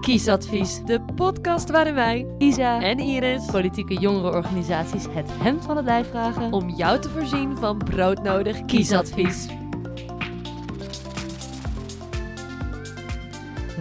Kiesadvies, de podcast waarin wij, Isa en Iris, politieke jongerenorganisaties het hemd van het lijf vragen om jou te voorzien van broodnodig kiesadvies.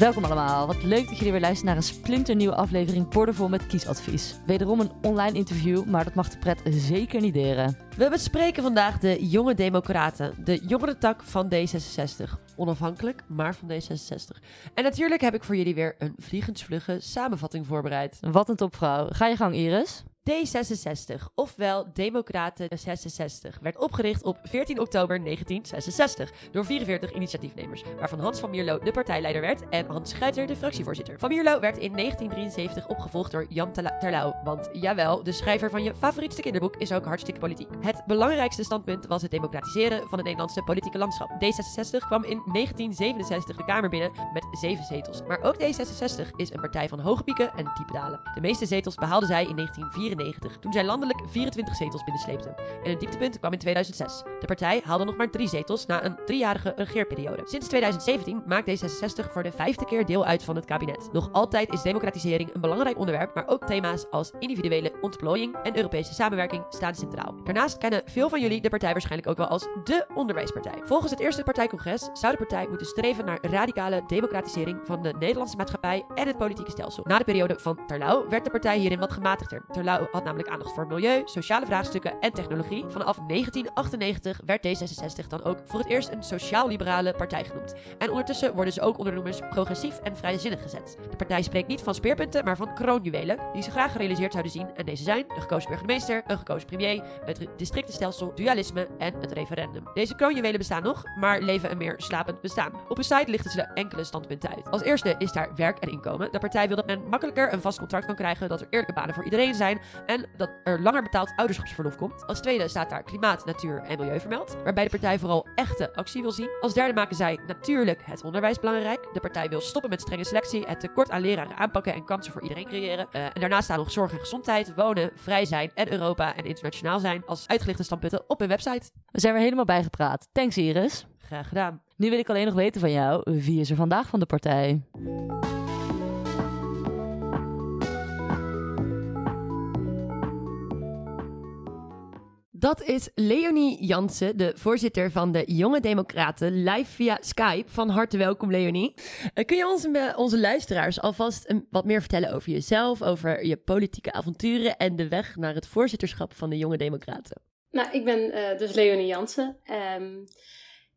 Welkom allemaal. Wat leuk dat jullie weer luisteren naar een splinternieuwe aflevering Portervol met kiesadvies. Wederom een online interview, maar dat mag de pret zeker niet deren. We bespreken vandaag de Jonge Democraten, de jongere tak van D66. Onafhankelijk, maar van D66. En natuurlijk heb ik voor jullie weer een vliegensvlugge samenvatting voorbereid. Wat een topvrouw. Ga je gang, Iris. D66, ofwel Democraten 66, werd opgericht op 14 oktober 1966 door 44 initiatiefnemers, waarvan Hans van Mierlo de partijleider werd en Hans Schuiter de fractievoorzitter. Van Mierlo werd in 1973 opgevolgd door Jan Terlouw, want jawel, de schrijver van je favorietste kinderboek is ook hartstikke politiek. Het belangrijkste standpunt was het democratiseren van het Nederlandse politieke landschap. D66 kwam in 1967 de Kamer binnen met 7 zetels, maar ook D66 is een partij van hoge pieken en diepe dalen. De meeste zetels behaalde zij in 1994 toen zij landelijk 24 zetels binnensleepte. En het dieptepunt kwam in 2006. De partij haalde nog maar drie zetels na een driejarige regeerperiode. Sinds 2017 maakt D66 voor de vijfde keer deel uit van het kabinet. Nog altijd is democratisering een belangrijk onderwerp, maar ook thema's als individuele ontplooiing en Europese samenwerking staan centraal. Daarnaast kennen veel van jullie de partij waarschijnlijk ook wel als de onderwijspartij. Volgens het eerste partijcongres zou de partij moeten streven naar radicale democratisering van de Nederlandse maatschappij en het politieke stelsel. Na de periode van Terlouw werd de partij hierin wat gematigder. Terlouw had namelijk aandacht voor milieu, sociale vraagstukken en technologie. Vanaf 1998 werd D66 dan ook voor het eerst een sociaal-liberale partij genoemd. En ondertussen worden ze ook onder de noemers progressief en vrijzinnig gezet. De partij spreekt niet van speerpunten, maar van kroonjuwelen, die ze graag gerealiseerd zouden zien. En deze zijn de gekozen burgemeester, een gekozen premier, het districtenstelsel, dualisme en het referendum. Deze kroonjuwelen bestaan nog, maar leven een meer slapend bestaan. Op hun site lichten ze enkele standpunten uit. Als eerste is daar werk en inkomen. De partij wil dat men makkelijker een vast contract kan krijgen, dat er eerlijke banen voor iedereen zijn en dat er langer betaald ouderschapsverlof komt. Als tweede staat daar klimaat, natuur en milieu vermeld, waarbij de partij vooral echte actie wil zien. Als derde maken zij natuurlijk het onderwijs belangrijk. De partij wil stoppen met strenge selectie, het tekort aan leraren aanpakken en kansen voor iedereen creëren. Uh, en daarnaast staan nog zorg en gezondheid, wonen, vrij zijn en Europa en internationaal zijn als uitgelichte standpunten op hun website. We zijn weer helemaal bijgepraat. Thanks Iris. Graag gedaan. Nu wil ik alleen nog weten van jou, wie is er vandaag van de partij? Dat is Leonie Jansen, de voorzitter van de Jonge Democraten, live via Skype. Van harte welkom, Leonie. Uh, kun je ons, uh, onze luisteraars alvast een, wat meer vertellen over jezelf, over je politieke avonturen en de weg naar het voorzitterschap van de Jonge Democraten? Nou, ik ben uh, dus Leonie Jansen. Um,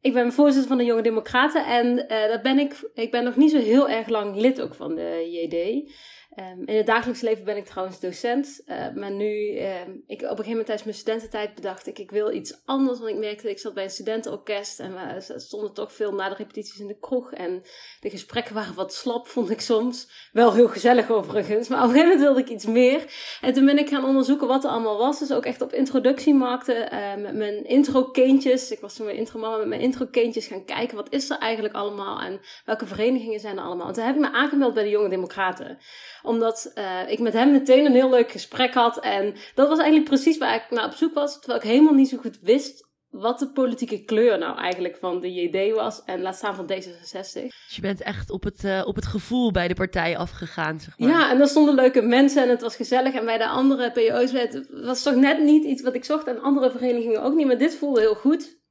ik ben voorzitter van de Jonge Democraten en dat ben ik, ik ben nog niet zo heel erg lang lid ook van de JD. Um, in het dagelijks leven ben ik trouwens docent, uh, maar nu, um, ik, op een gegeven moment tijdens mijn studententijd bedacht ik, ik wil iets anders, want ik merkte, ik zat bij een studentenorkest en we stonden toch veel na de repetities in de kroeg en de gesprekken waren wat slap, vond ik soms. Wel heel gezellig overigens, maar op een gegeven moment wilde ik iets meer. En toen ben ik gaan onderzoeken wat er allemaal was, dus ook echt op introductiemarkten, uh, met mijn intro-kindjes, ik was toen mijn intro-mama, met mijn intro-kindjes gaan kijken, wat is er eigenlijk allemaal en welke verenigingen zijn er allemaal. En toen heb ik me aangemeld bij de Jonge Democraten omdat uh, ik met hem meteen een heel leuk gesprek had. En dat was eigenlijk precies waar ik naar op zoek was. Terwijl ik helemaal niet zo goed wist wat de politieke kleur nou eigenlijk van de JD was. En laat staan van D66. Dus je bent echt op het, uh, op het gevoel bij de partij afgegaan, zeg maar. Ja, en er stonden leuke mensen en het was gezellig. En bij de andere PO's het was toch net niet iets wat ik zocht. En andere verenigingen ook niet. Maar dit voelde heel goed.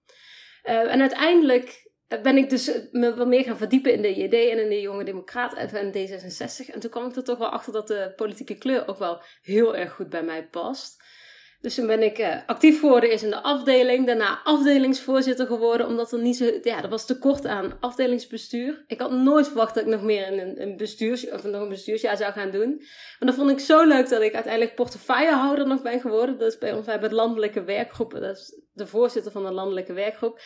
Uh, en uiteindelijk ben ik dus me wat meer gaan verdiepen in de JD en in de Jonge Democraat en D66. En toen kwam ik er toch wel achter dat de politieke kleur ook wel heel erg goed bij mij past. Dus toen ben ik uh, actief geworden is in de afdeling, daarna afdelingsvoorzitter geworden, omdat er niet zo, ja, er was tekort aan afdelingsbestuur. Ik had nooit verwacht dat ik nog meer in een, een bestuurs, of nog een bestuursjaar zou gaan doen. Maar dat vond ik zo leuk dat ik uiteindelijk portefeuillehouder nog ben geworden. Dat is bij ons, wij hebben landelijke werkgroepen, dat is de voorzitter van de landelijke werkgroep.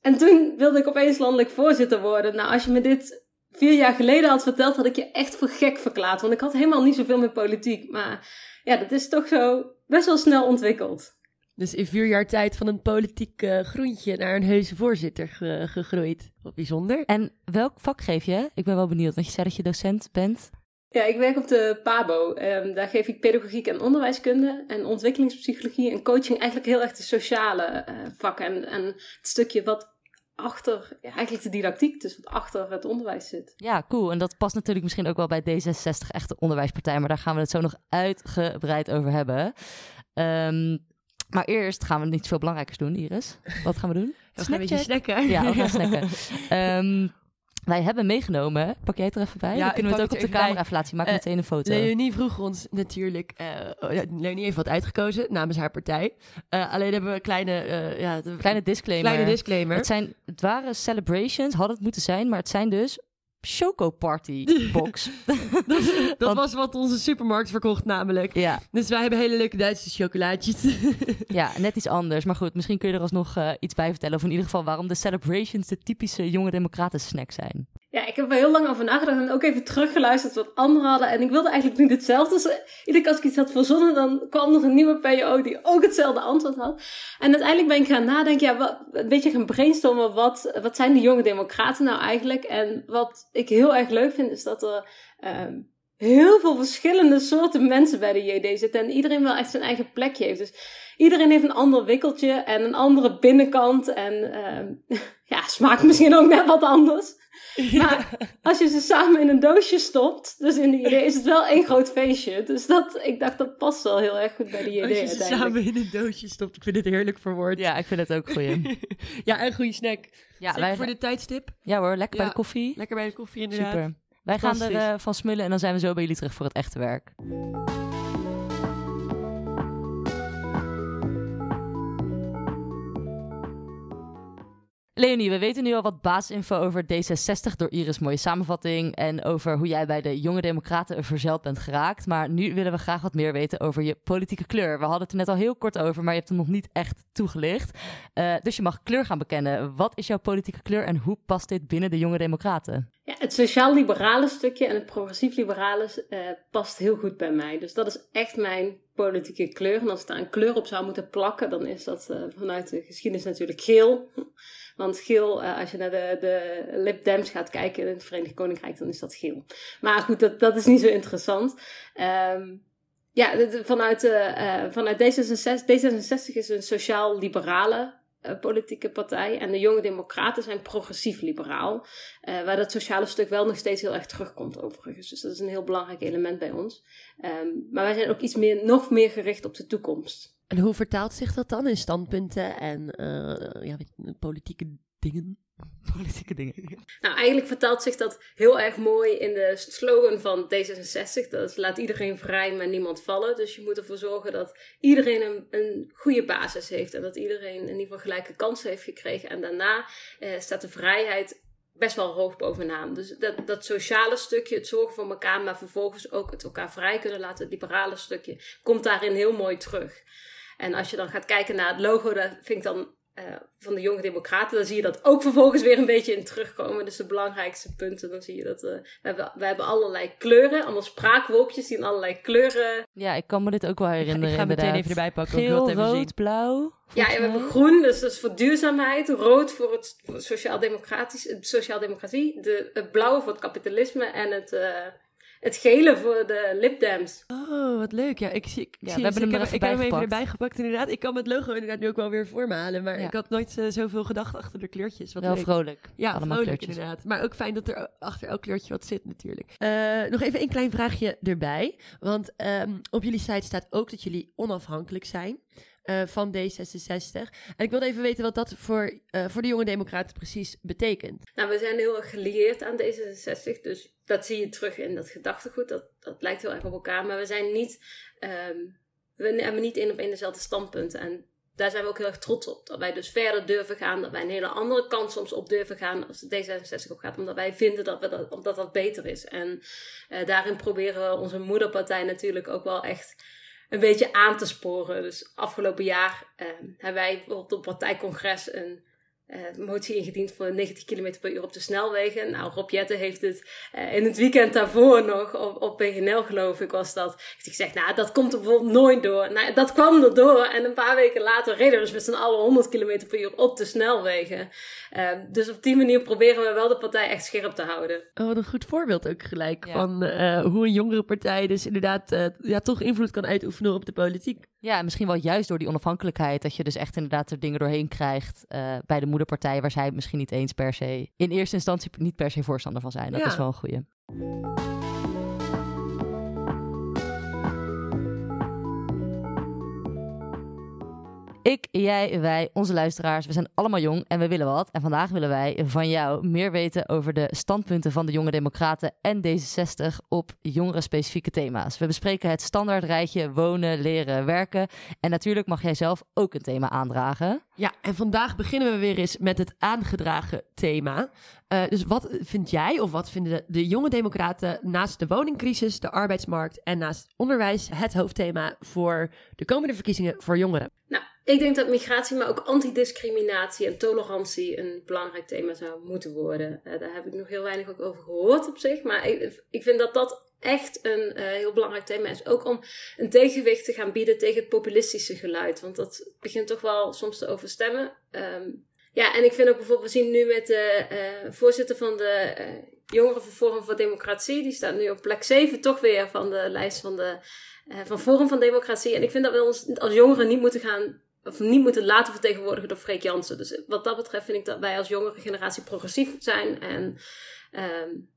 En toen wilde ik opeens landelijk voorzitter worden. Nou, als je me dit vier jaar geleden had verteld, had ik je echt voor gek verklaard. Want ik had helemaal niet zoveel met politiek. Maar ja, dat is toch zo best wel snel ontwikkeld. Dus in vier jaar tijd van een politiek uh, groentje naar een heuse voorzitter gegroeid. Wat bijzonder. En welk vak geef je? Ik ben wel benieuwd, want je zei dat je docent bent. Ja, ik werk op de PABO. Um, daar geef ik pedagogiek en onderwijskunde en ontwikkelingspsychologie en coaching. Eigenlijk heel erg de sociale uh, vakken. En, en het stukje wat achter, ja, eigenlijk de didactiek, dus wat achter het onderwijs zit. Ja, cool. En dat past natuurlijk misschien ook wel bij D66, echte onderwijspartij, maar daar gaan we het zo nog uitgebreid over hebben. Ehm, maar eerst gaan we iets veel belangrijkers doen, Iris. Wat gaan we doen? We gaan een beetje snacken. Ja, we gaan snacken. Ehm, wij hebben meegenomen, pak jij het er even bij? Ja, Dan kunnen we het ook op de het er even camera laten zien. Maak Eh, meteen een foto. Leonie vroeg ons natuurlijk... ja, Leonie heeft wat uitgekozen namens haar partij. Eh, alleen hebben we een kleine... ja, Kleine disclaimer. kleine disclaimer. Het, zijn, het waren celebrations, hadden het moeten zijn, maar het zijn dus Choco Party box. dat dat Want- was wat onze supermarkt verkocht namelijk. ja, Dus wij hebben hele leuke Duitse chocolaatjes. ja, net iets anders. Maar goed, misschien kun je er alsnog eh, iets bij vertellen. Of in ieder geval waarom de celebrations de typische jonge democraten snack zijn. Ja, ik heb er heel lang over nagedacht en ook even teruggeluisterd wat anderen hadden. En ik wilde eigenlijk niet hetzelfde. Dus iedere keer als ik iets had verzonnen, dan kwam nog een nieuwe PO die ook hetzelfde antwoord had. En uiteindelijk ben ik gaan nadenken, ja, wat, een beetje gaan brainstormen. Wat, wat zijn de jonge democraten nou eigenlijk? En wat ik heel erg leuk vind, is dat er ehm, heel veel verschillende soorten mensen bij de JD zitten. En iedereen wel echt zijn eigen plekje heeft. Dus iedereen heeft een ander wikkeltje en een andere binnenkant. En ehm, ja, smaakt misschien ook net wat anders. Maar als je ze samen in een doosje stopt, dus in de idee is het wel één groot feestje. Dus dat, ik dacht dat past wel heel erg goed bij de idee Als je ze samen in een doosje stopt. Ik vind het heerlijk verwoord. Ja, ik vind het ook goeie. ja, en goede snack. Ja, Zeker wij, voor de tijdstip. ja hoor, lekker bij de koffie. Lekker bij de koffie inderdaad. Super. Wij gaan er eh, van smullen en dan zijn we zo bij jullie terug voor het echte werk. Leonie, we weten nu al wat basisinfo over D66 door Iris' mooie samenvatting en over hoe jij bij de jonge democraten verzeld bent geraakt. Maar nu willen we graag wat meer weten over je politieke kleur. We hadden het er net al heel kort over, maar je hebt hem nog niet echt toegelicht. Eh, dus je mag kleur gaan bekennen. Wat is jouw politieke kleur en hoe past dit binnen de jonge democraten? Ja, het sociaal-liberale stukje en het progressief-liberale eh, past heel goed bij mij. Dus dat is echt mijn politieke kleur. En als ik daar een kleur op zou moeten plakken, dan is dat eh, vanuit de geschiedenis natuurlijk geel. Want geel, eh, als je naar de, de Lib Dems gaat kijken in het Verenigd Koninkrijk, dan is dat geel. Maar goed, dat, dat is niet zo interessant. Ehm, ja, vanuit, eh, vanuit D66, D66 is een sociaal-liberale politieke partij. En de Jonge Democraten zijn progressief-liberaal. Waar dat sociale stuk wel nog steeds heel erg terugkomt overigens. Dus dat is een heel belangrijk element bij ons. Ehm, maar wij zijn ook iets meer, nog meer gericht op de toekomst. En hoe vertaalt zich dat dan in standpunten en eh, ja, weet je, politieke dingen? Politieke dingen. Nou, eigenlijk vertaalt zich dat heel erg mooi in de slogan van D66. Dat is laat iedereen vrij, maar niemand vallen. Dus je moet ervoor zorgen dat iedereen een, een goede basis heeft. En dat iedereen in ieder geval gelijke kansen heeft gekregen. En daarna eh, staat de vrijheid best wel hoog bovenaan. Dus dat, dat sociale stukje, het zorgen voor elkaar, maar vervolgens ook het elkaar vrij kunnen laten, het liberale stukje, komt daarin heel mooi terug. En als je dan gaat kijken naar het logo, dat vind ik dan eh, van de jonge democraten, dan zie je dat ook vervolgens weer een beetje in terugkomen. Dus de belangrijkste punten, dan zie je dat eh, we, hebben, we hebben allerlei kleuren, allemaal spraakwolkjes die in allerlei kleuren. Ja, ik kan me dit ook wel herinneren. ik ga meteen even erbij pakken. Geel, even rood, zien. blauw. Ja, en we hebben groen, dus dat is voor duurzaamheid. Rood voor het, sociaal-democratisch, sociaal-democratie. De, het blauwe voor het kapitalisme en het, eh, het gele voor de Lib Dems. Oh, wat leuk. Ja, ik zie, ik, Ja, zie we hebben ik hem er heb, even ik heb hem even bijgepakt. erbij gepakt inderdaad. Ik kan het logo inderdaad nu ook wel weer voor me halen. Maar Ja. ik had nooit eh, zoveel gedacht achter de kleurtjes. Wat Wel leuk. vrolijk. Ja, Allemaal vrolijk kleurtjes. inderdaad. Maar ook fijn dat er achter elk kleurtje wat zit natuurlijk. Eh, nog even een klein vraagje erbij. Want ehm, op jullie site staat ook dat jullie onafhankelijk zijn eh, van D66. En ik wilde even weten wat dat voor, eh, voor de jonge democraten precies betekent. Nou, we zijn heel erg gelieerd aan D66, dus dat zie je terug in dat gedachtegoed. Dat, dat lijkt heel erg op elkaar, maar we zijn niet, ehm, we hebben niet één op één dezelfde standpunten. En daar zijn we ook heel erg trots op. Dat wij dus verder durven gaan, dat wij een hele andere kant soms op durven gaan als de D66 op gaat. Omdat wij vinden dat we dat, omdat dat beter is. En eh, daarin proberen we onze moederpartij natuurlijk ook wel echt een beetje aan te sporen. Dus afgelopen jaar ehm, hebben wij bijvoorbeeld op partijcongres een eh, motie ingediend voor 90 km per uur op de snelwegen. Nou, Rob Jette heeft het eh, in het weekend daarvoor nog op, op PGNL, geloof ik, was dat. Heeft hij gezegd, nou, dat komt er bijvoorbeeld nooit door. Nou, dat kwam er door. En een paar weken later reden we dus met z'n allen 100 km per uur op de snelwegen. Eh, dus op die manier proberen we wel de partij echt scherp te houden. Oh, wat een goed voorbeeld ook gelijk Ja. van eh, hoe een jongere partij dus inderdaad eh, ja, toch invloed kan uitoefenen op de politiek. Ja, en misschien wel juist door die onafhankelijkheid, dat je dus echt inderdaad er dingen doorheen krijgt uh, bij de moederpartij, waar zij misschien niet eens per se, in eerste instantie niet per se voorstander van zijn. Dat is wel een goeie. Ik, jij, wij, onze luisteraars, we zijn allemaal jong en we willen wat. En vandaag willen wij van jou meer weten over de standpunten van de Jonge Democraten en D66 op jongeren-specifieke thema's. We bespreken het standaard rijtje wonen, leren, werken. En natuurlijk mag jij zelf ook een thema aandragen. Ja, en vandaag beginnen we weer eens met het aangedragen thema. Uh, dus wat vind jij of wat vinden de, de, jonge democraten naast de woningcrisis, de arbeidsmarkt en naast onderwijs het hoofdthema voor de komende verkiezingen voor jongeren? Nou, ik denk dat migratie, maar ook antidiscriminatie en tolerantie een belangrijk thema zou moeten worden. Uh, daar heb ik nog heel weinig ook over gehoord op zich, maar ik, ik vind dat dat echt een uh, heel belangrijk thema is. Ook om een tegenwicht te gaan bieden tegen het populistische geluid. Want dat begint toch wel soms te overstemmen. Um, ja, en ik vind ook bijvoorbeeld, we zien nu met de uh, voorzitter van de Jongeren van Forum voor Democratie. Die staat nu op plek 7 toch weer van de lijst van, de, van Forum van Democratie. En ik vind dat we ons als jongeren niet moeten gaan of niet moeten laten vertegenwoordigen door Freek Jansen. Dus wat dat betreft vind ik dat wij als jongere generatie progressief zijn. En um,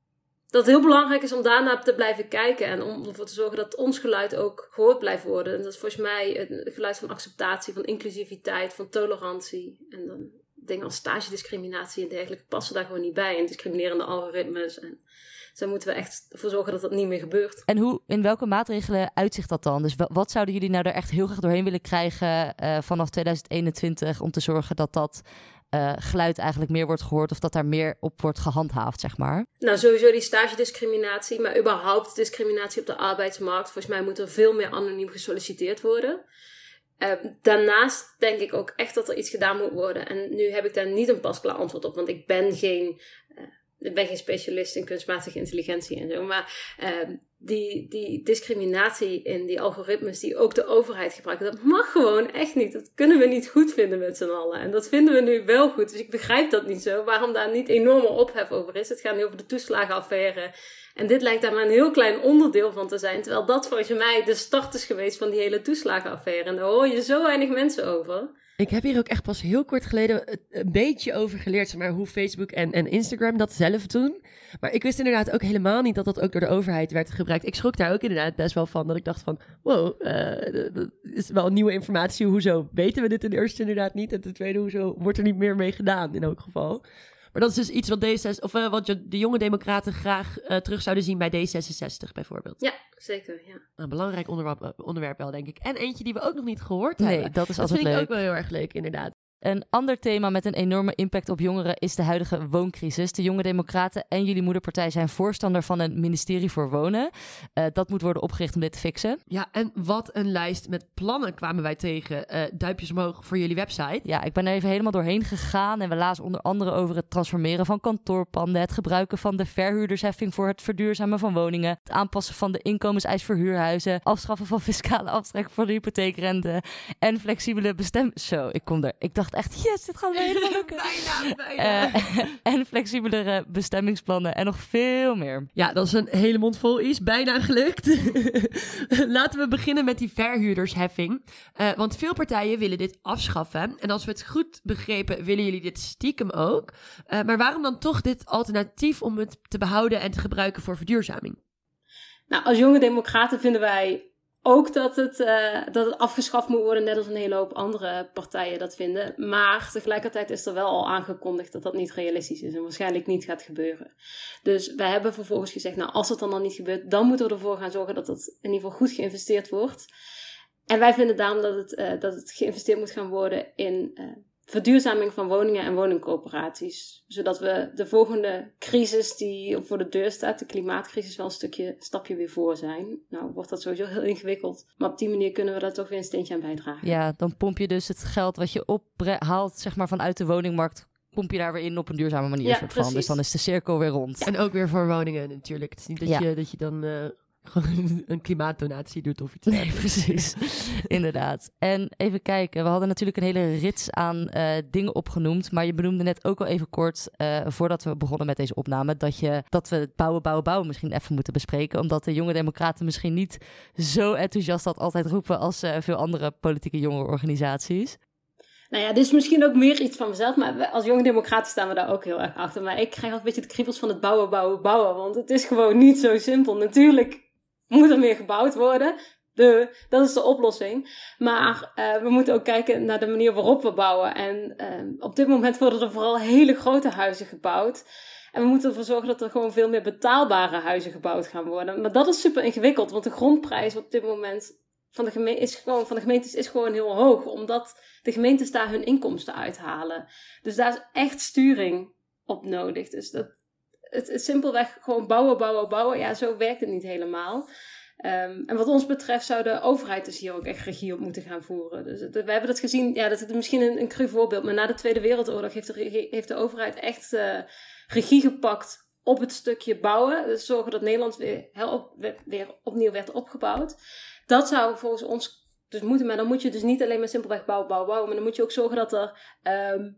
dat het heel belangrijk is om daarna te blijven kijken. En om ervoor te zorgen dat ons geluid ook gehoord blijft worden. En dat is volgens mij het geluid van acceptatie, van inclusiviteit, van tolerantie. En dan dingen als stagediscriminatie en dergelijke passen daar gewoon niet bij. En discriminerende algoritmes. En zo moeten we echt ervoor zorgen dat dat niet meer gebeurt. En hoe, in welke maatregelen uitzicht dat dan? Dus wat zouden jullie nou er echt heel graag doorheen willen krijgen uh, vanaf 2021 om te zorgen dat dat uh, geluid eigenlijk meer wordt gehoord of dat daar meer op wordt gehandhaafd, zeg maar? Nou, sowieso die stagediscriminatie, maar überhaupt discriminatie op de arbeidsmarkt. Volgens mij moet er veel meer anoniem gesolliciteerd worden. Uh, daarnaast denk ik ook echt dat er iets gedaan moet worden. En nu heb ik daar niet een pasklaar antwoord op, want ik ben geen, uh, ik ben geen specialist in kunstmatige intelligentie en zo. Maar uh, die, die discriminatie in die algoritmes die ook de overheid gebruikt, dat mag gewoon echt niet. Dat kunnen we niet goed vinden met z'n allen. En dat vinden we nu wel goed. Dus ik begrijp dat niet zo. Waarom daar niet enorme ophef over is. Het gaat nu over de toeslagenaffaire. En dit lijkt daar maar een heel klein onderdeel van te zijn. Terwijl dat volgens mij de start is geweest van die hele toeslagenaffaire. En daar hoor je zo weinig mensen over. Ik heb hier ook echt pas heel kort geleden een beetje over geleerd, zeg maar, hoe Facebook en, en Instagram dat zelf doen. Maar ik wist inderdaad ook helemaal niet dat dat ook door de overheid werd gebruikt. Ik schrok daar ook inderdaad best wel van, dat ik dacht van, wow, uh, dat is wel nieuwe informatie. Hoezo weten we dit ten eerste inderdaad niet? En ten tweede, hoezo wordt er niet meer mee gedaan in elk geval? Maar dat is dus iets wat, D66, of, uh, wat de jonge democraten graag uh, terug zouden zien bij D66 bijvoorbeeld. Ja, zeker. Ja. Een belangrijk onderwerp, onderwerp wel, denk ik. En eentje die we ook nog niet gehoord nee, hebben. Nee, dat is dat altijd leuk. Dat vind ik ook wel heel erg leuk, inderdaad. Een ander thema met een enorme impact op jongeren is de huidige wooncrisis. De Jonge Democraten en jullie moederpartij zijn voorstander van een ministerie voor wonen. Uh, dat moet worden opgericht om dit te fixen. Ja, en wat een lijst met plannen kwamen wij tegen. Uh, duimpjes omhoog voor jullie website. Ja, ik ben er even helemaal doorheen gegaan en we lazen onder andere over het transformeren van kantoorpanden, het gebruiken van de verhuurdersheffing voor het verduurzamen van woningen, het aanpassen van de inkomenseis voor huurhuizen, afschaffen van fiscale aftrek voor de hypotheekrente en flexibele bestem... Zo, ik kom er. Ik dacht echt, yes, dit gaat me helemaal lukken. bijna, bijna. Uh, en flexibelere bestemmingsplannen en nog veel meer. Ja, dat is een hele mond vol is. Bijna gelukt. Laten we beginnen met die verhuurdersheffing. Uh, want veel partijen willen dit afschaffen. En als we het goed begrepen, willen jullie dit stiekem ook. Uh, maar waarom dan toch dit alternatief om het te behouden en te gebruiken voor verduurzaming? Nou, als jonge democraten vinden wij ook dat het, uh, dat het afgeschaft moet worden, net als een hele hoop andere partijen dat vinden. Maar tegelijkertijd is er wel al aangekondigd dat dat niet realistisch is en waarschijnlijk niet gaat gebeuren. Dus wij hebben vervolgens gezegd, nou als het dan dan niet gebeurt, dan moeten we ervoor gaan zorgen dat het in ieder geval goed geïnvesteerd wordt. En wij vinden daarom dat het, uh, dat het geïnvesteerd moet gaan worden in uh, verduurzaming van woningen en woningcoöperaties. Zodat we de volgende crisis die voor de deur staat, de klimaatcrisis, wel een stukje stapje weer voor zijn. Nou, wordt dat sowieso heel ingewikkeld. Maar op die manier kunnen we daar toch weer een steentje aan bijdragen. Ja, dan pomp je dus het geld wat je ophaalt, zeg maar, vanuit de woningmarkt pomp je daar weer in op een duurzame manier. Ja, soort van. Dus dan is de cirkel weer rond. En ook weer voor woningen natuurlijk. Het is niet dat, Ja. je, dat je dan eh, gewoon een klimaatdonatie doet of iets. Nee, precies. Inderdaad. En even kijken, we hadden natuurlijk een hele rits aan eh, dingen opgenoemd. Maar je benoemde net ook al even kort, eh, voordat we begonnen met deze opname, dat, je, dat we het bouwen, bouwen, bouwen misschien even moeten bespreken. Omdat de jonge democraten misschien niet zo enthousiast dat altijd roepen als eh, veel andere politieke jongerenorganisaties. Nou ja, dit is misschien ook meer iets van mezelf, maar als jonge democraten staan we daar ook heel erg achter. Maar ik krijg altijd een beetje de kriebels van het bouwen, bouwen, bouwen. Want het is gewoon niet zo simpel. Natuurlijk moet er meer gebouwd worden. De, dat is de oplossing. Maar eh, we moeten ook kijken naar de manier waarop we bouwen. En eh, op dit moment worden er vooral hele grote huizen gebouwd. En we moeten ervoor zorgen dat er gewoon veel meer betaalbare huizen gebouwd gaan worden. Maar dat is super ingewikkeld, want de grondprijs op dit moment van de, geme is gewoon, van de gemeentes is gewoon heel hoog. Omdat de gemeentes daar hun inkomsten uithalen. Dus daar is echt sturing op nodig. Dus dat, het simpelweg gewoon bouwen, bouwen, bouwen. Ja, zo werkt het niet helemaal. Ehm, en wat ons betreft zou de overheid dus hier ook echt regie op moeten gaan voeren. Dus we hebben dat gezien, ja, dat is misschien een, een cru voorbeeld, maar na de Tweede Wereldoorlog heeft de, heeft de overheid echt eh, regie gepakt op het stukje bouwen. Dus zorgen dat Nederland weer, weer opnieuw werd opgebouwd. Dat zou volgens ons dus moeten, maar dan moet je dus niet alleen maar simpelweg bouwen, bouwen, bouwen, maar dan moet je ook zorgen dat er ehm,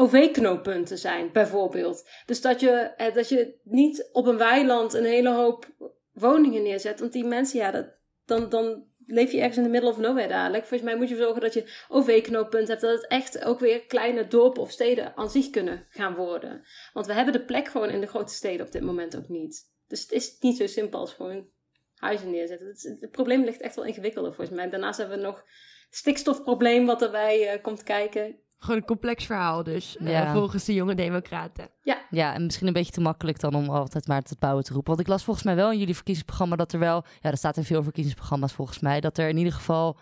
OV-knooppunten zijn, bijvoorbeeld. Dus dat je, eh, dat je niet op een weiland een hele hoop woningen neerzet, want die mensen, ja, dat, dan, dan leef je ergens in de middle of nowhere dadelijk. Volgens mij moet je zorgen dat je OV-knooppunten hebt, dat het echt ook weer kleine dorpen of steden aan zich kunnen gaan worden. Want we hebben de plek gewoon in de grote steden op dit moment ook niet. Dus het is niet zo simpel als gewoon huizen neerzetten. Het probleem ligt echt wel ingewikkelder volgens mij. Daarnaast hebben we nog stikstofprobleem wat erbij eh, komt kijken. Gewoon een complex verhaal dus, eh, Ja. volgens de jonge democraten. Ja, en misschien een beetje te makkelijk dan om altijd maar het bouwen te roepen. Want ik las volgens mij wel in jullie verkiezingsprogramma dat er wel, ja, dat staat in veel verkiezingsprogramma's volgens mij, dat er in ieder geval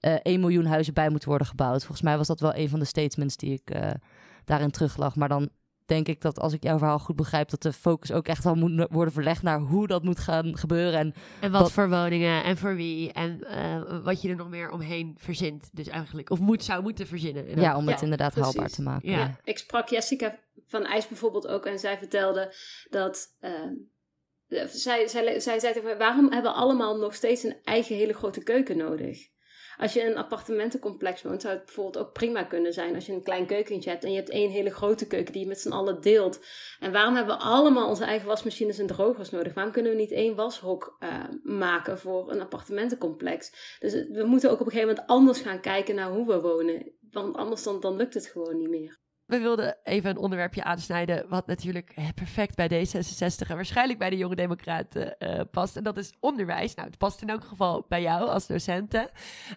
eh 1 miljoen huizen bij moeten worden gebouwd. Volgens mij was dat wel een van de statements die ik eh, daarin teruglag. Maar dan denk ik dat als ik jouw verhaal goed begrijp, dat de focus ook echt wel moet worden verlegd naar hoe dat moet gaan gebeuren. En En wat, Wat- voor woningen en voor wie en eh, wat je er nog meer omheen verzint. Dus eigenlijk, of moet, zou moeten verzinnen. in ja, om het inderdaad precies. haalbaar te maken. Ja. Ja. Ik sprak Jessica van IJs bijvoorbeeld ook en zij vertelde dat. ehm, eh, zij, zij, zij zei tegen mij: waarom hebben we allemaal nog steeds een eigen hele grote keuken nodig? Als je in een appartementencomplex woont, zou het bijvoorbeeld ook prima kunnen zijn als je een klein keukentje hebt en je hebt één hele grote keuken die je met z'n allen deelt. En waarom hebben we allemaal onze eigen wasmachines en drogers nodig? Waarom kunnen we niet één washok eh, maken voor een appartementencomplex? Dus we moeten ook op een gegeven moment anders gaan kijken naar hoe we wonen. Want anders dan, dan lukt het gewoon niet meer. We wilden even een onderwerpje aansnijden wat natuurlijk eh, perfect bij D66 en waarschijnlijk bij de Jonge Democraten eh, past. En dat is onderwijs. Nou, het past in elk geval bij jou als docenten.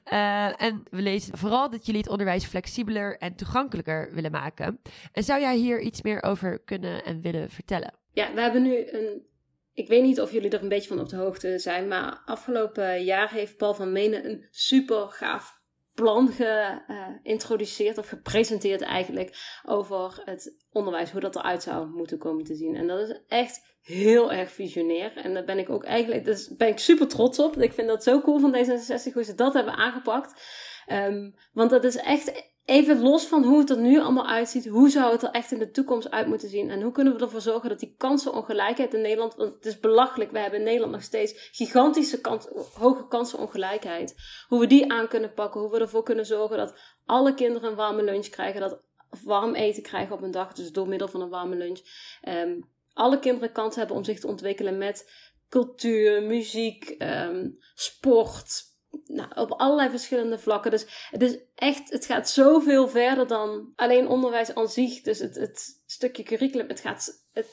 Eh, en we lezen vooral dat jullie het onderwijs flexibeler en toegankelijker willen maken. En zou jij hier iets meer over kunnen en willen vertellen? Ja, we hebben nu een. Ik weet niet of jullie er een beetje van op de hoogte zijn, maar afgelopen jaar heeft Paul van Menen een super gaaf plan geïntroduceerd of gepresenteerd eigenlijk over het onderwijs, hoe dat eruit zou moeten komen te zien. En dat is echt heel erg visionair. En daar ben ik ook eigenlijk, dus ben ik super trots op. Ik vind dat zo cool van D66 hoe ze dat hebben aangepakt. Ehm, want dat is echt even los van hoe het er nu allemaal uitziet, hoe zou het er echt in de toekomst uit moeten zien? En hoe kunnen we ervoor zorgen dat die kansenongelijkheid in Nederland, want het is belachelijk, we hebben in Nederland nog steeds gigantische kans, hoge kansenongelijkheid. Hoe we die aan kunnen pakken, hoe we ervoor kunnen zorgen dat alle kinderen een warme lunch krijgen, dat warm eten krijgen op een dag, dus door middel van een warme lunch. Ehm, alle kinderen kans hebben om zich te ontwikkelen met cultuur, muziek, ehm, sport, nou, op allerlei verschillende vlakken. Dus het is echt, het gaat zoveel verder dan alleen onderwijs aan zich. Dus het, het stukje curriculum, het gaat, het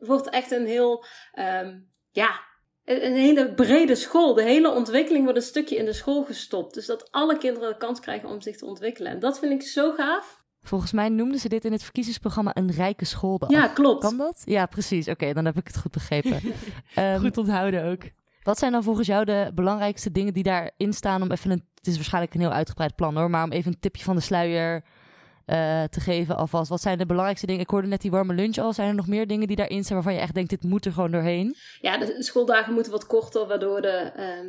wordt echt een heel, ehm, ja, een, hele brede school. De hele ontwikkeling wordt een stukje in de school gestopt. Dus dat alle kinderen de kans krijgen om zich te ontwikkelen. En dat vind ik zo gaaf. Volgens mij noemden ze dit in het verkiezingsprogramma een rijke schooldag. Ja, klopt. Kan dat? Ja, precies. Oké, dan heb ik het goed begrepen. Ehm, Goed onthouden ook. Wat zijn dan volgens jou de belangrijkste dingen die daarin staan om even een... Het is waarschijnlijk een heel uitgebreid plan hoor, maar om even een tipje van de sluier eh, te geven alvast. Wat zijn de belangrijkste dingen? Ik hoorde net die warme lunch al. Zijn er nog meer dingen die daarin staan waarvan je echt denkt, dit moet er gewoon doorheen? Ja, de schooldagen moeten wat korter, waardoor de, ehm,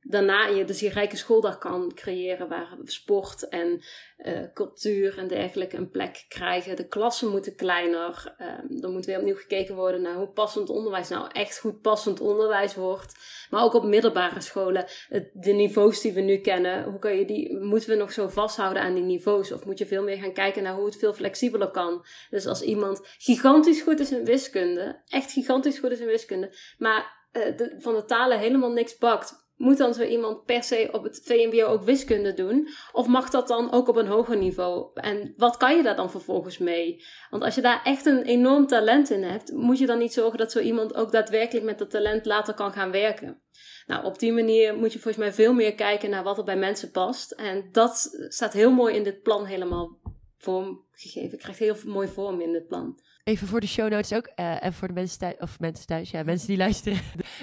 daarna je dus die rijke schooldag kan creëren waar sport en uh, cultuur en dergelijke een plek krijgen. De klassen moeten kleiner. Um, er moet weer opnieuw gekeken worden naar hoe passend onderwijs nou echt goed passend onderwijs wordt. Maar ook op middelbare scholen, de niveaus die we nu kennen, hoe kan je die, moeten we nog zo vasthouden aan die niveaus? Of moet je veel meer gaan kijken naar hoe het veel flexibeler kan? Dus als iemand gigantisch goed is in wiskunde, echt gigantisch goed is in wiskunde, maar de, van de talen helemaal niks bakt moet dan zo iemand per se op het VMBO ook wiskunde doen? Of mag dat dan ook op een hoger niveau? En wat kan je daar dan vervolgens mee? Want als je daar echt een enorm talent in hebt, moet je dan niet zorgen dat zo iemand ook daadwerkelijk met dat talent later kan gaan werken? Nou, op die manier moet je volgens mij veel meer kijken naar wat er bij mensen past. En dat staat heel mooi in dit plan helemaal vormgegeven. Krijgt heel mooi vorm in dit plan. Even voor de show notes ook. Uh, en voor de mensen thuis, of mensen thuis, ja, mensen die luisteren.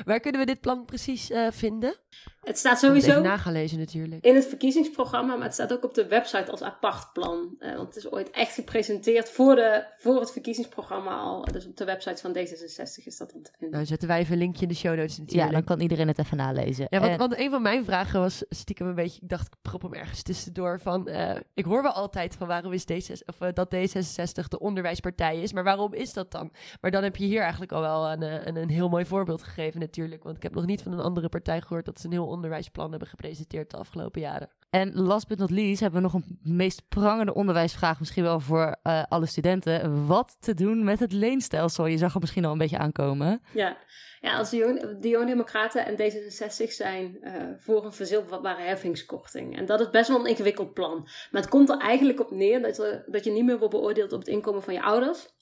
Waar kunnen we dit plan precies uh, vinden? Het staat sowieso nagelezen natuurlijk. in het verkiezingsprogramma, maar het staat ook op de website als apart plan. Uh, want het is ooit echt gepresenteerd voor, de, voor het verkiezingsprogramma al. Dus op de website van D66 is dat dan te vinden. Nou, zetten wij even een linkje in de show notes natuurlijk. Ja, dan kan iedereen het even nalezen. Ja, want, want een van mijn vragen was stiekem een beetje, ik dacht, ik prop hem ergens tussendoor van, ik hoor wel altijd van waarom is D66, of, dat D66 de onderwijspartij is, maar waarom is dat dan? Maar dan heb je hier eigenlijk al wel een, een, een heel mooi voorbeeld gegeven natuurlijk, want ik heb nog niet van een andere partij gehoord dat ze een heel onderwijsplan hebben gepresenteerd de afgelopen jaren. En last but not least hebben we nog een meest prangende onderwijsvraag, misschien wel voor uh, alle studenten. Wat te doen met het leenstelsel? Je zag het misschien al een beetje aankomen. Ja, ja als de Jonge Democraten en D66 zijn uh, voor een verzilverbare heffingskorting. En dat is best wel een ingewikkeld plan. Maar het komt er eigenlijk op neer dat, er, dat je niet meer wordt beoordeeld op het inkomen van je ouders,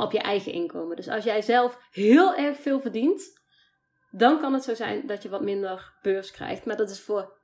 op je eigen inkomen. Dus als jij zelf heel erg veel verdient, dan kan het zo zijn dat je wat minder beurs krijgt. Maar dat is voor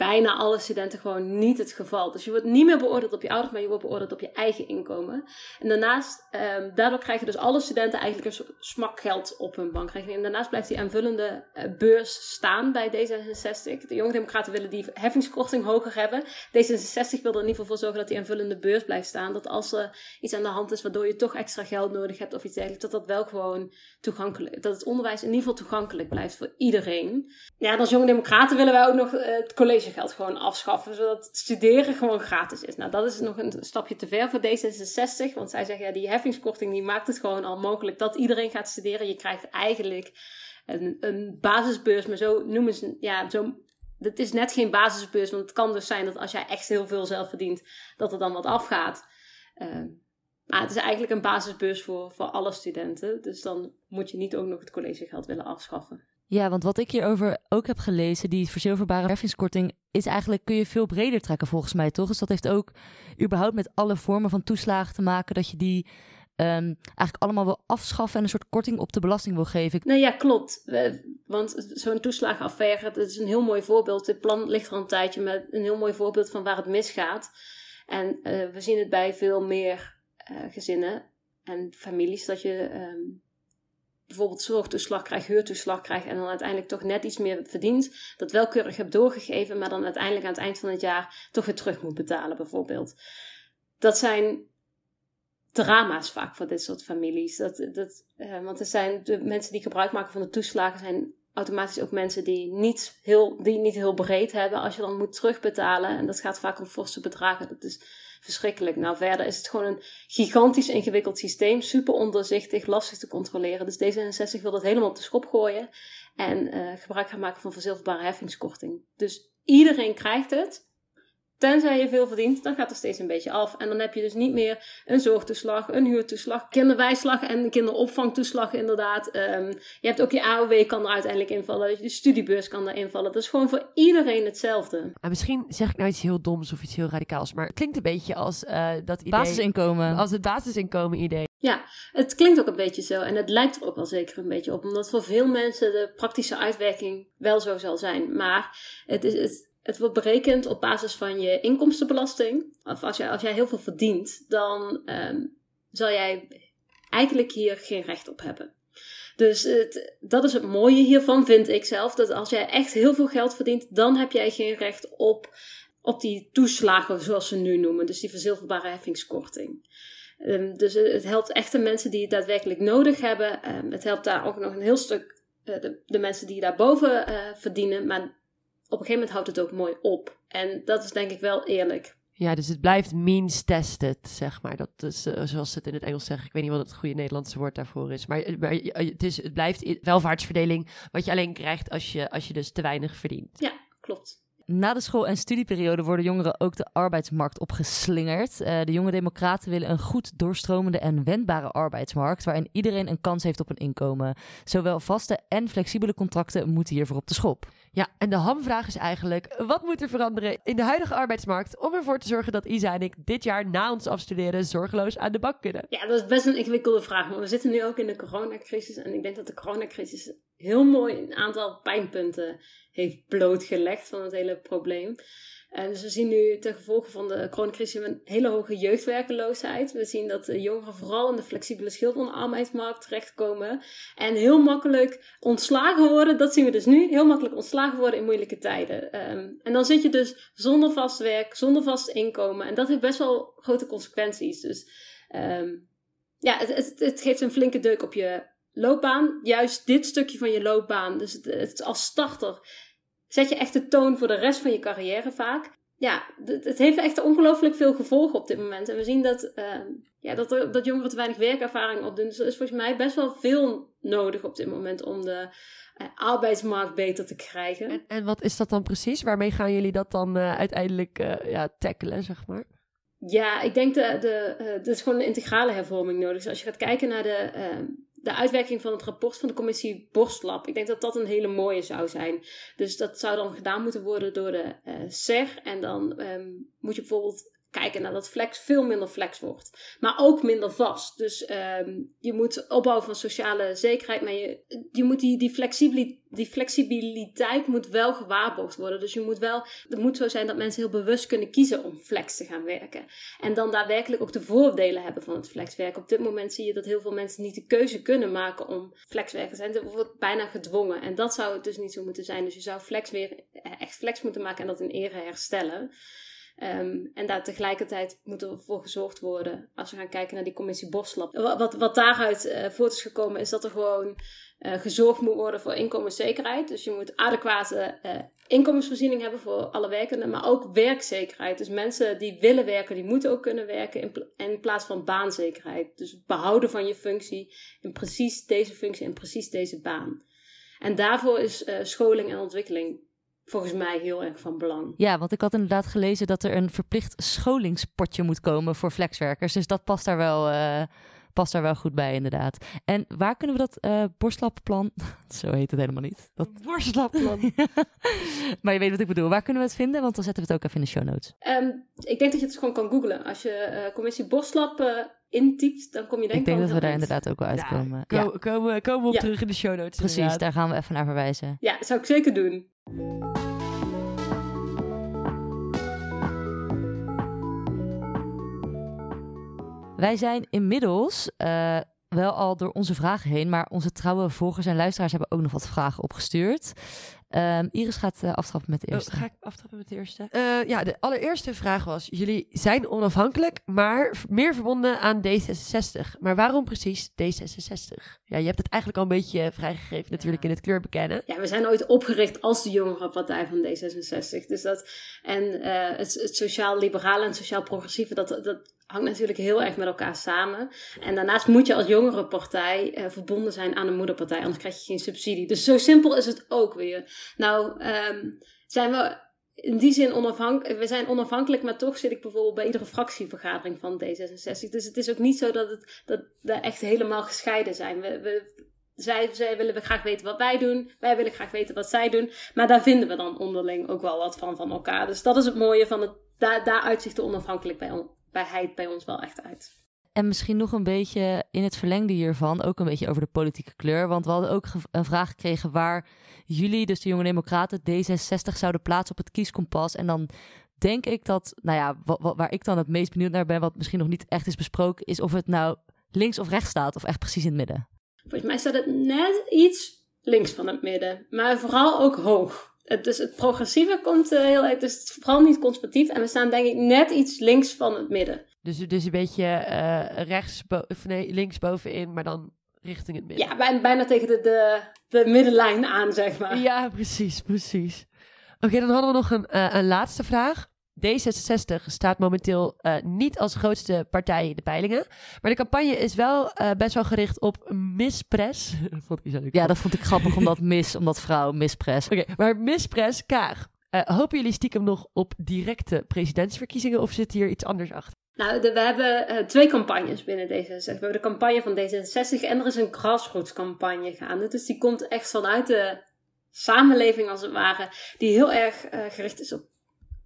bijna alle studenten gewoon niet het geval. Dus je wordt niet meer beoordeeld op je ouders, maar je wordt beoordeeld op je eigen inkomen. En daarnaast, um, daardoor krijgen dus alle studenten eigenlijk een smakgeld op hun bankrekening. En daarnaast blijft die aanvullende uh, beurs staan bij D66. De Jonge Democraten willen die heffingskorting hoger hebben. D66 wil er in ieder geval voor zorgen dat die aanvullende beurs blijft staan. Dat als er iets aan de hand is waardoor je toch extra geld nodig hebt of iets dergelijks, dat dat wel gewoon toegankelijk, dat het onderwijs in ieder geval toegankelijk blijft voor iedereen. Ja, als Jonge Democraten willen wij ook nog uh, het college geld gewoon afschaffen, zodat studeren gewoon gratis is. Nou, dat is nog een stapje te ver voor D66, want zij zeggen ja, die heffingskorting die maakt het gewoon al mogelijk dat iedereen gaat studeren. Je krijgt eigenlijk een, een basisbeurs, maar zo noemen ze, ja, zo, het is net geen basisbeurs, want het kan dus zijn dat als jij echt heel veel zelf verdient, dat er dan wat afgaat. Uh, maar het is eigenlijk een basisbeurs voor, voor alle studenten. Dus dan moet je niet ook nog het collegegeld willen afschaffen. Ja, want wat ik hierover ook heb gelezen, die verzilverbare heffingskorting, is eigenlijk, kun je veel breder trekken volgens mij, toch? Dus dat heeft ook überhaupt met alle vormen van toeslagen te maken, dat je die um, eigenlijk allemaal wil afschaffen en een soort korting op de belasting wil geven. Nee, ja, klopt. Want zo'n toeslagenaffaire, dat is een heel mooi voorbeeld. Het plan ligt er een tijdje met een heel mooi voorbeeld van waar het misgaat. En uh, we zien het bij veel meer uh, gezinnen en families dat je um, bijvoorbeeld zorgtoeslag krijgt, huurtoeslag krijgt en dan uiteindelijk toch net iets meer verdient, dat wel keurig hebt doorgegeven, maar dan uiteindelijk aan het eind van het jaar toch weer terug moet betalen, bijvoorbeeld. Dat zijn drama's vaak voor dit soort families. Dat, dat, uh, want er zijn de mensen die gebruik maken van de toeslagen zijn automatisch ook mensen die niet heel, die niet heel breed hebben als je dan moet terugbetalen. En dat gaat vaak om forse bedragen. Dat is verschrikkelijk. Nou, verder is het gewoon een gigantisch ingewikkeld systeem. Super onderzichtig, lastig te controleren. Dus D66 wil dat helemaal op de schop gooien. En uh, gebruik gaan maken van verzilverbare heffingskorting. Dus iedereen krijgt het. Tenzij je veel verdient, dan gaat er steeds een beetje af. En dan heb je dus niet meer een zorgtoeslag, een huurtoeslag, kinderwijslag en kinderopvangtoeslag inderdaad. Um, je hebt ook je AOW kan er uiteindelijk invallen, je studiebeurs kan er invallen. Dat is gewoon voor iedereen hetzelfde. En misschien zeg ik nou iets heel doms of iets heel radicaals, maar het klinkt een beetje als uh, dat idee... Basisinkomen. Als het basisinkomen idee. Ja, het klinkt ook een beetje zo en het lijkt er ook wel zeker een beetje op, omdat voor veel mensen de praktische uitwerking wel zo zal zijn. Maar het is, het, het wordt berekend op basis van je inkomstenbelasting. Of als, jij, als jij heel veel verdient, dan um, zal jij eigenlijk hier geen recht op hebben. Dus het, dat is het mooie hiervan, vind ik zelf. Dat als jij echt heel veel geld verdient, dan heb jij geen recht op, op die toeslagen, zoals ze nu noemen. Dus die verzilverbare heffingskorting. Um, dus het helpt echt de mensen die het daadwerkelijk nodig hebben. Um, het helpt daar ook nog een heel stuk uh, de, de, mensen die daarboven uh, verdienen. Maar op een gegeven moment houdt het ook mooi op. En dat is denk ik wel eerlijk. Ja, dus het blijft means tested, zeg maar. Dat is uh, zoals ze het in het Engels zeggen. Ik weet niet wat het goede Nederlandse woord daarvoor is. Maar, maar het, is, het blijft welvaartsverdeling wat je alleen krijgt als je, als je dus te weinig verdient. Ja, klopt. Na de school- en studieperiode worden jongeren ook de arbeidsmarkt opgeslingerd. Uh, de jonge democraten willen een goed doorstromende en wendbare arbeidsmarkt... waarin iedereen een kans heeft op een inkomen. Zowel vaste en flexibele contracten moeten hiervoor op de schop. Ja, en de hamvraag is eigenlijk: wat moet er veranderen in de huidige arbeidsmarkt om ervoor te zorgen dat Isa en ik dit jaar na ons afstuderen zorgeloos aan de bak kunnen? Ja, dat is best een ingewikkelde vraag, maar we zitten nu ook in de coronacrisis en ik denk dat de coronacrisis heel mooi een aantal pijnpunten heeft blootgelegd van het hele probleem. En dus we zien nu ten gevolge van de coronacrisis een hele hoge jeugdwerkeloosheid. We zien dat jongeren vooral in de flexibele schil van arbeidsmarkt terechtkomen. En heel makkelijk ontslagen worden, dat zien we dus nu, heel makkelijk ontslagen worden in moeilijke tijden. Um, en dan zit je dus zonder vast werk, zonder vast inkomen. En dat heeft best wel grote consequenties. Dus um, ja, het, het, het geeft een flinke deuk op je loopbaan. Juist dit stukje van je loopbaan, dus het als starter zet je echt de toon voor de rest van je carrière vaak. Ja, het heeft echt ongelooflijk veel gevolgen op dit moment. En we zien dat, uh, ja, dat, er, dat jongeren te weinig werkervaring opdoen. Dus er is volgens mij best wel veel nodig op dit moment om de uh, arbeidsmarkt beter te krijgen. En, en, wat is dat dan precies? Waarmee gaan jullie dat dan uh, uiteindelijk ja, tackelen, zeg maar? Ja, ik denk dat de, de, er is gewoon een integrale hervorming nodig. Dus als je gaat kijken naar de ehm, de uitwerking van het rapport van de commissie Borstlab. Ik denk dat dat een hele mooie zou zijn. Dus dat zou dan gedaan moeten worden door de uh, SER. En dan um, moet je bijvoorbeeld kijken naar dat flex veel minder flex wordt. Maar ook minder vast. Dus um, je moet opbouwen van sociale zekerheid. Maar je, je moet die, die, die flexibiliteit moet wel gewaarborgd worden. Dus je moet wel, het moet zo zijn dat mensen heel bewust kunnen kiezen om flex te gaan werken. En dan daadwerkelijk ook de voordelen hebben van het flexwerken. Op dit moment zie je dat heel veel mensen niet de keuze kunnen maken om flexwerken te zijn. Wordt bijna gedwongen. En dat zou het dus niet zo moeten zijn. Dus je zou flex weer echt flex moeten maken en dat in ere herstellen. Um, en daar tegelijkertijd moet er voor gezorgd worden, als we gaan kijken naar die commissie Boslab. Wat, wat daaruit uh, voort is gekomen, is dat er gewoon uh, gezorgd moet worden voor inkomenszekerheid. Dus je moet adequate uh, inkomensvoorziening hebben voor alle werkenden, maar ook werkzekerheid. Dus mensen die willen werken, die moeten ook kunnen werken in, in plaats van baanzekerheid. Dus behouden van je functie in precies deze functie en precies deze baan. En daarvoor is scholing en ontwikkeling volgens mij heel erg van belang. Ja, want ik had inderdaad gelezen dat er een verplicht scholingspotje moet komen voor flexwerkers. Dus dat past daar wel, uh, past daar wel goed bij, inderdaad. En waar kunnen we dat uh, borstlappenplan, zo heet het helemaal niet. Dat borstlappenplan. maar je weet wat ik bedoel. Waar kunnen we het vinden? Want dan zetten we het ook even in de show notes. Um, ik denk dat je het gewoon kan googlen. Als je uh, commissie borstlap intypt, dan kom je denk ik denk dat we daar inderdaad ook wel uitkomen. Ja, ja. Komen, komen we op terug in de show notes. Precies, inderdaad. daar gaan we even naar verwijzen. Ja, dat zou ik zeker doen. Wij zijn inmiddels uh, wel al door onze vragen heen, maar onze trouwe volgers en luisteraars hebben ook nog wat vragen opgestuurd. Um, Iris gaat uh, aftrappen met de eerste. Oh, ga ik aftrappen met de eerste? Uh, ja, de allereerste vraag was: jullie zijn onafhankelijk, maar meer verbonden aan D66. Maar waarom precies D66? Ja, je hebt het eigenlijk al een beetje vrijgegeven natuurlijk in het kleur bekennen. Ja, we zijn ooit opgericht als de jongere partij van D66. Dus dat, en uh, het, het sociaal-liberale en sociaal-progressieve, dat, dat hangt natuurlijk heel erg met elkaar samen. En daarnaast moet je als jongere partij uh, verbonden zijn aan een moederpartij, anders krijg je geen subsidie. Dus zo simpel is het ook weer. Nou, um, zijn we in die zin onafhankelijk. We zijn onafhankelijk, maar toch zit ik bijvoorbeeld bij iedere fractievergadering van D66. Dus het is ook niet zo dat, het, dat we echt helemaal gescheiden zijn. We, we, zij, willen graag weten wat wij doen. Wij willen graag weten wat zij doen. Maar daar vinden we dan onderling ook wel wat van van elkaar. Dus dat is het mooie van het. Daar, daar uitzicht de onafhankelijk bij, bijheid bij ons wel echt uit. En misschien nog een beetje in het verlengde hiervan, ook een beetje over de politieke kleur. Want we hadden ook een vraag gekregen waar jullie, dus de Jonge Democraten, D66 zouden plaatsen op het kieskompas. En dan denk ik dat, nou ja, waar ik dan het meest benieuwd naar ben, wat misschien nog niet echt is besproken, is of het nou links of rechts staat, of echt precies in het midden. Volgens mij staat het net iets links van het midden, maar vooral ook hoog. Het, dus het progressieve komt uh, heel erg, dus vooral niet conservatief. En we staan denk ik net iets links van het midden. Dus, dus een beetje uh, rechts, of nee, links bovenin, maar dan richting het midden. Ja, bijna, bijna tegen de, de, de middenlijn aan, zeg maar. Ja, precies, precies. Oké, dan hadden we nog een, uh, een laatste vraag. D66 staat momenteel uh, niet als grootste partij in de peilingen. Maar de campagne is wel uh, best wel gericht op mispres. vond ik ja, dat vond ik grappig omdat mis, omdat vrouw mispres. Oké, okay, maar mispres, Kaag. Uh, hopen jullie stiekem nog op directe presidentsverkiezingen of zit hier iets anders achter? Nou, de, we hebben uh, twee campagnes binnen D66. We hebben de campagne van D66 en er is een grassroots campagne gaande. Dus die komt echt vanuit de samenleving als het ware, die heel erg uh, gericht is op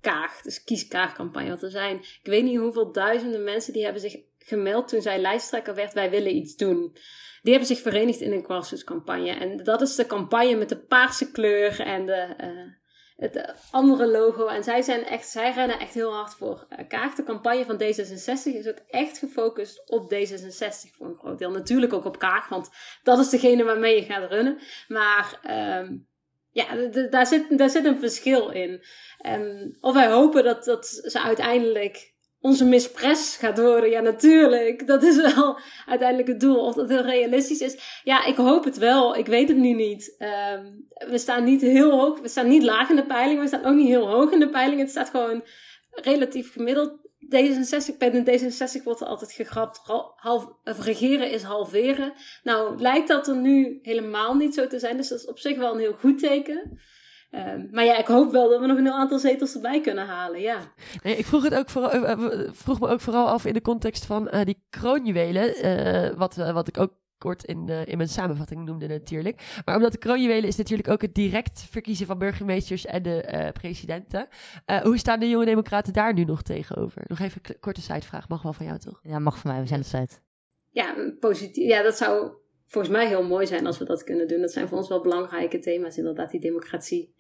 Kaag. Dus kies Kaag-campagne. Want er zijn, ik weet niet hoeveel duizenden mensen die hebben zich gemeld toen zij lijsttrekker werd, wij willen iets doen. Die hebben zich verenigd in een grassroots campagne. En dat is de campagne met de paarse kleur en de... Uh, het andere logo. En zij, zijn echt, zij rennen echt heel hard voor uh, Kaag. De campagne van D66 is ook echt gefocust op D66 voor een groot deel. Natuurlijk ook op Kaag, want dat is degene waarmee je gaat runnen. Maar um, ja, daar zit, daar zit een verschil in. Um, of wij hopen dat, dat ze uiteindelijk onze mispres gaat worden. Ja, natuurlijk. Dat is wel uiteindelijk het doel. Of dat heel realistisch is. Ja, ik hoop het wel. Ik weet het nu niet. Um, we staan niet heel hoog. We staan niet laag in de peiling. We staan ook niet heel hoog in de peiling. Het staat gewoon relatief gemiddeld. D66, bij de D66 wordt er altijd gegrapt. Half, regeren is halveren. Nou, lijkt dat er nu helemaal niet zo te zijn. Dus dat is op zich wel een heel goed teken. Um, maar ja, ik hoop wel dat we nog een heel aantal zetels erbij kunnen halen, ja. Nee, ik vroeg, het ook vooral, uh, vroeg me ook vooral af in de context van uh, die kroonjuwelen. Wat, wat ik ook kort in, in mijn samenvatting noemde natuurlijk. Maar omdat de kroonjuwelen is natuurlijk ook het direct verkiezen van burgemeesters en de presidenten. hoe staan de jonge democraten daar nu nog tegenover? Nog even een korte zijvraag, mag wel van jou toch? Ja, mag van mij, we zijn de tijd. Ja, positief. Ja, dat zou volgens mij heel mooi zijn als we dat kunnen doen. Dat zijn voor ons wel belangrijke thema's, inderdaad, die democratie.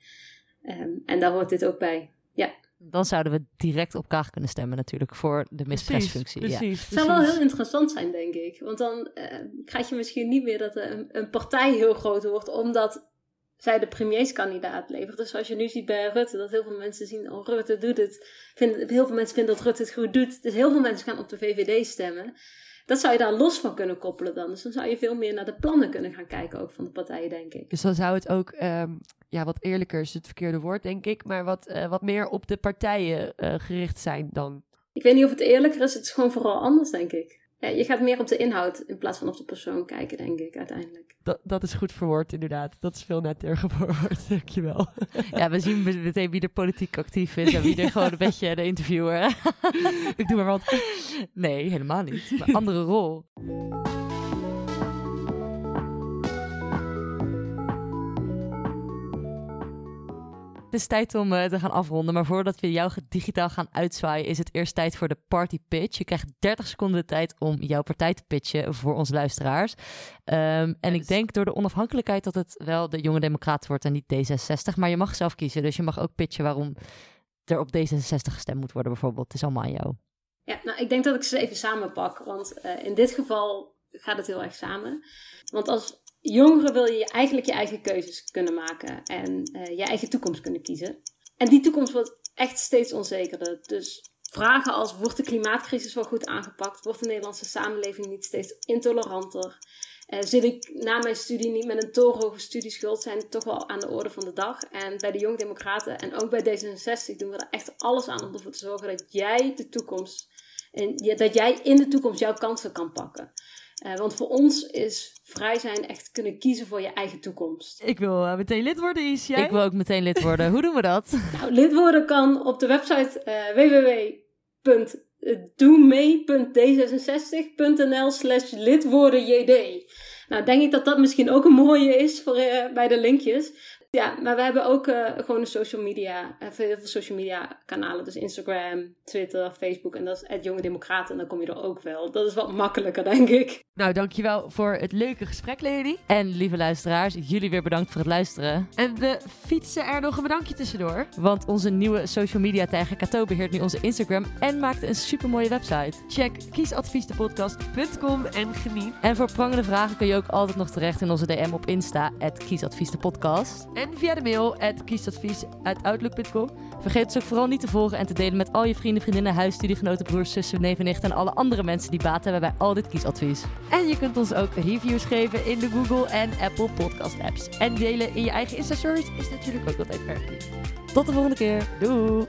Um, en daar hoort dit ook bij. Ja. Dan zouden we direct op Kaag kunnen stemmen natuurlijk voor de mispresfunctie. Precies, ja. Het zou wel heel interessant zijn, denk ik. Want dan uh, krijg je misschien niet meer dat een, een partij heel groot wordt, omdat zij de premierskandidaat levert. Dus zoals je nu ziet bij Rutte, dat heel veel mensen zien, oh Rutte doet het. Vind, heel veel mensen vinden dat Rutte het goed doet. Dus heel veel mensen gaan op de VVD stemmen. Dat zou je daar los van kunnen koppelen dan. Dus dan zou je veel meer naar de plannen kunnen gaan kijken ook van de partijen, denk ik. Dus dan zou het ook, um, ja, wat eerlijker is het verkeerde woord, denk ik, maar wat, uh, wat meer op de partijen uh, gericht zijn dan. Ik weet niet of het eerlijker is, het is gewoon vooral anders, denk ik. Ja, je gaat meer op de inhoud in plaats van op de persoon kijken, denk ik, uiteindelijk. Dat, dat is goed verwoord, inderdaad. Dat is veel netter verwoord, dankjewel. Ja, we zien meteen wie er politiek actief is en wie er gewoon een beetje de interviewer. Ik doe maar wat. Nee, helemaal niet. Een andere rol. Het is tijd om uh, te gaan afronden. Maar voordat we jou digitaal gaan uitzwaaien, is het eerst tijd voor de party pitch. Je krijgt 30 seconden de tijd om jouw partij te pitchen voor onze luisteraars. Um, en ik denk door de onafhankelijkheid dat het wel de Jonge Democraten wordt en niet D66. Maar je mag zelf kiezen. Dus je mag ook pitchen waarom er op D66 gestemd moet worden, bijvoorbeeld. Het is allemaal aan jou. Ja, nou, ik denk dat ik ze even samenpak. Want uh, in dit geval gaat het heel erg samen. Want als jongeren wil je eigenlijk je eigen keuzes kunnen maken en uh, je eigen toekomst kunnen kiezen. En die toekomst wordt echt steeds onzekerder. Dus vragen als: wordt de klimaatcrisis wel goed aangepakt? Wordt de Nederlandse samenleving niet steeds intoleranter? Uh, zit ik na mijn studie niet met een torenhoge studieschuld? Zijn toch wel aan de orde van de dag. En bij de Jong Democraten en ook bij D66 doen we er echt alles aan om ervoor te zorgen dat jij de toekomst. En dat jij in de toekomst jouw kansen kan pakken. Uh, want voor ons is vrij zijn echt kunnen kiezen voor je eigen toekomst. Ik wil uh, meteen lid worden, Is jij? Ik wil ook meteen lid worden. Hoe doen we dat? Nou, lid worden kan op de website uh, www.doemee.d66.nl slash lidwordenjd. Nou, denk ik dat dat misschien ook een mooie is voor, bij de linkjes. Ja, maar we hebben ook uh, gewoon een social media, uh, heel veel social media kanalen. Dus Instagram, Twitter, Facebook en dat is het Jonge Democraten. En dan kom je er ook wel. Dat is wat makkelijker, denk ik. Nou, dankjewel voor het leuke gesprek, Lady. En lieve luisteraars, jullie weer bedankt voor het luisteren. En we fietsen er nog een bedankje tussendoor. Want onze nieuwe social media tijger Kato beheert nu onze Instagram en maakt een supermooie website. Check kiesadviesdepodcast.com en geniet. En voor prangende vragen kun je ook altijd nog terecht in onze DM op Insta, kiesadviesdepodcast. En via de mail at kiesadvies.outlook.com. Vergeet ons ook vooral niet te volgen en te delen met al je vrienden, vriendinnen, huisstudiegenoten, broers, zussen, neven, nichten en alle andere mensen die baat hebben bij al dit kiesadvies. En je kunt ons ook reviews geven in de Google en Apple podcast apps. En delen in je eigen Insta stories is natuurlijk ook altijd erg. Tot de volgende keer. Doeg!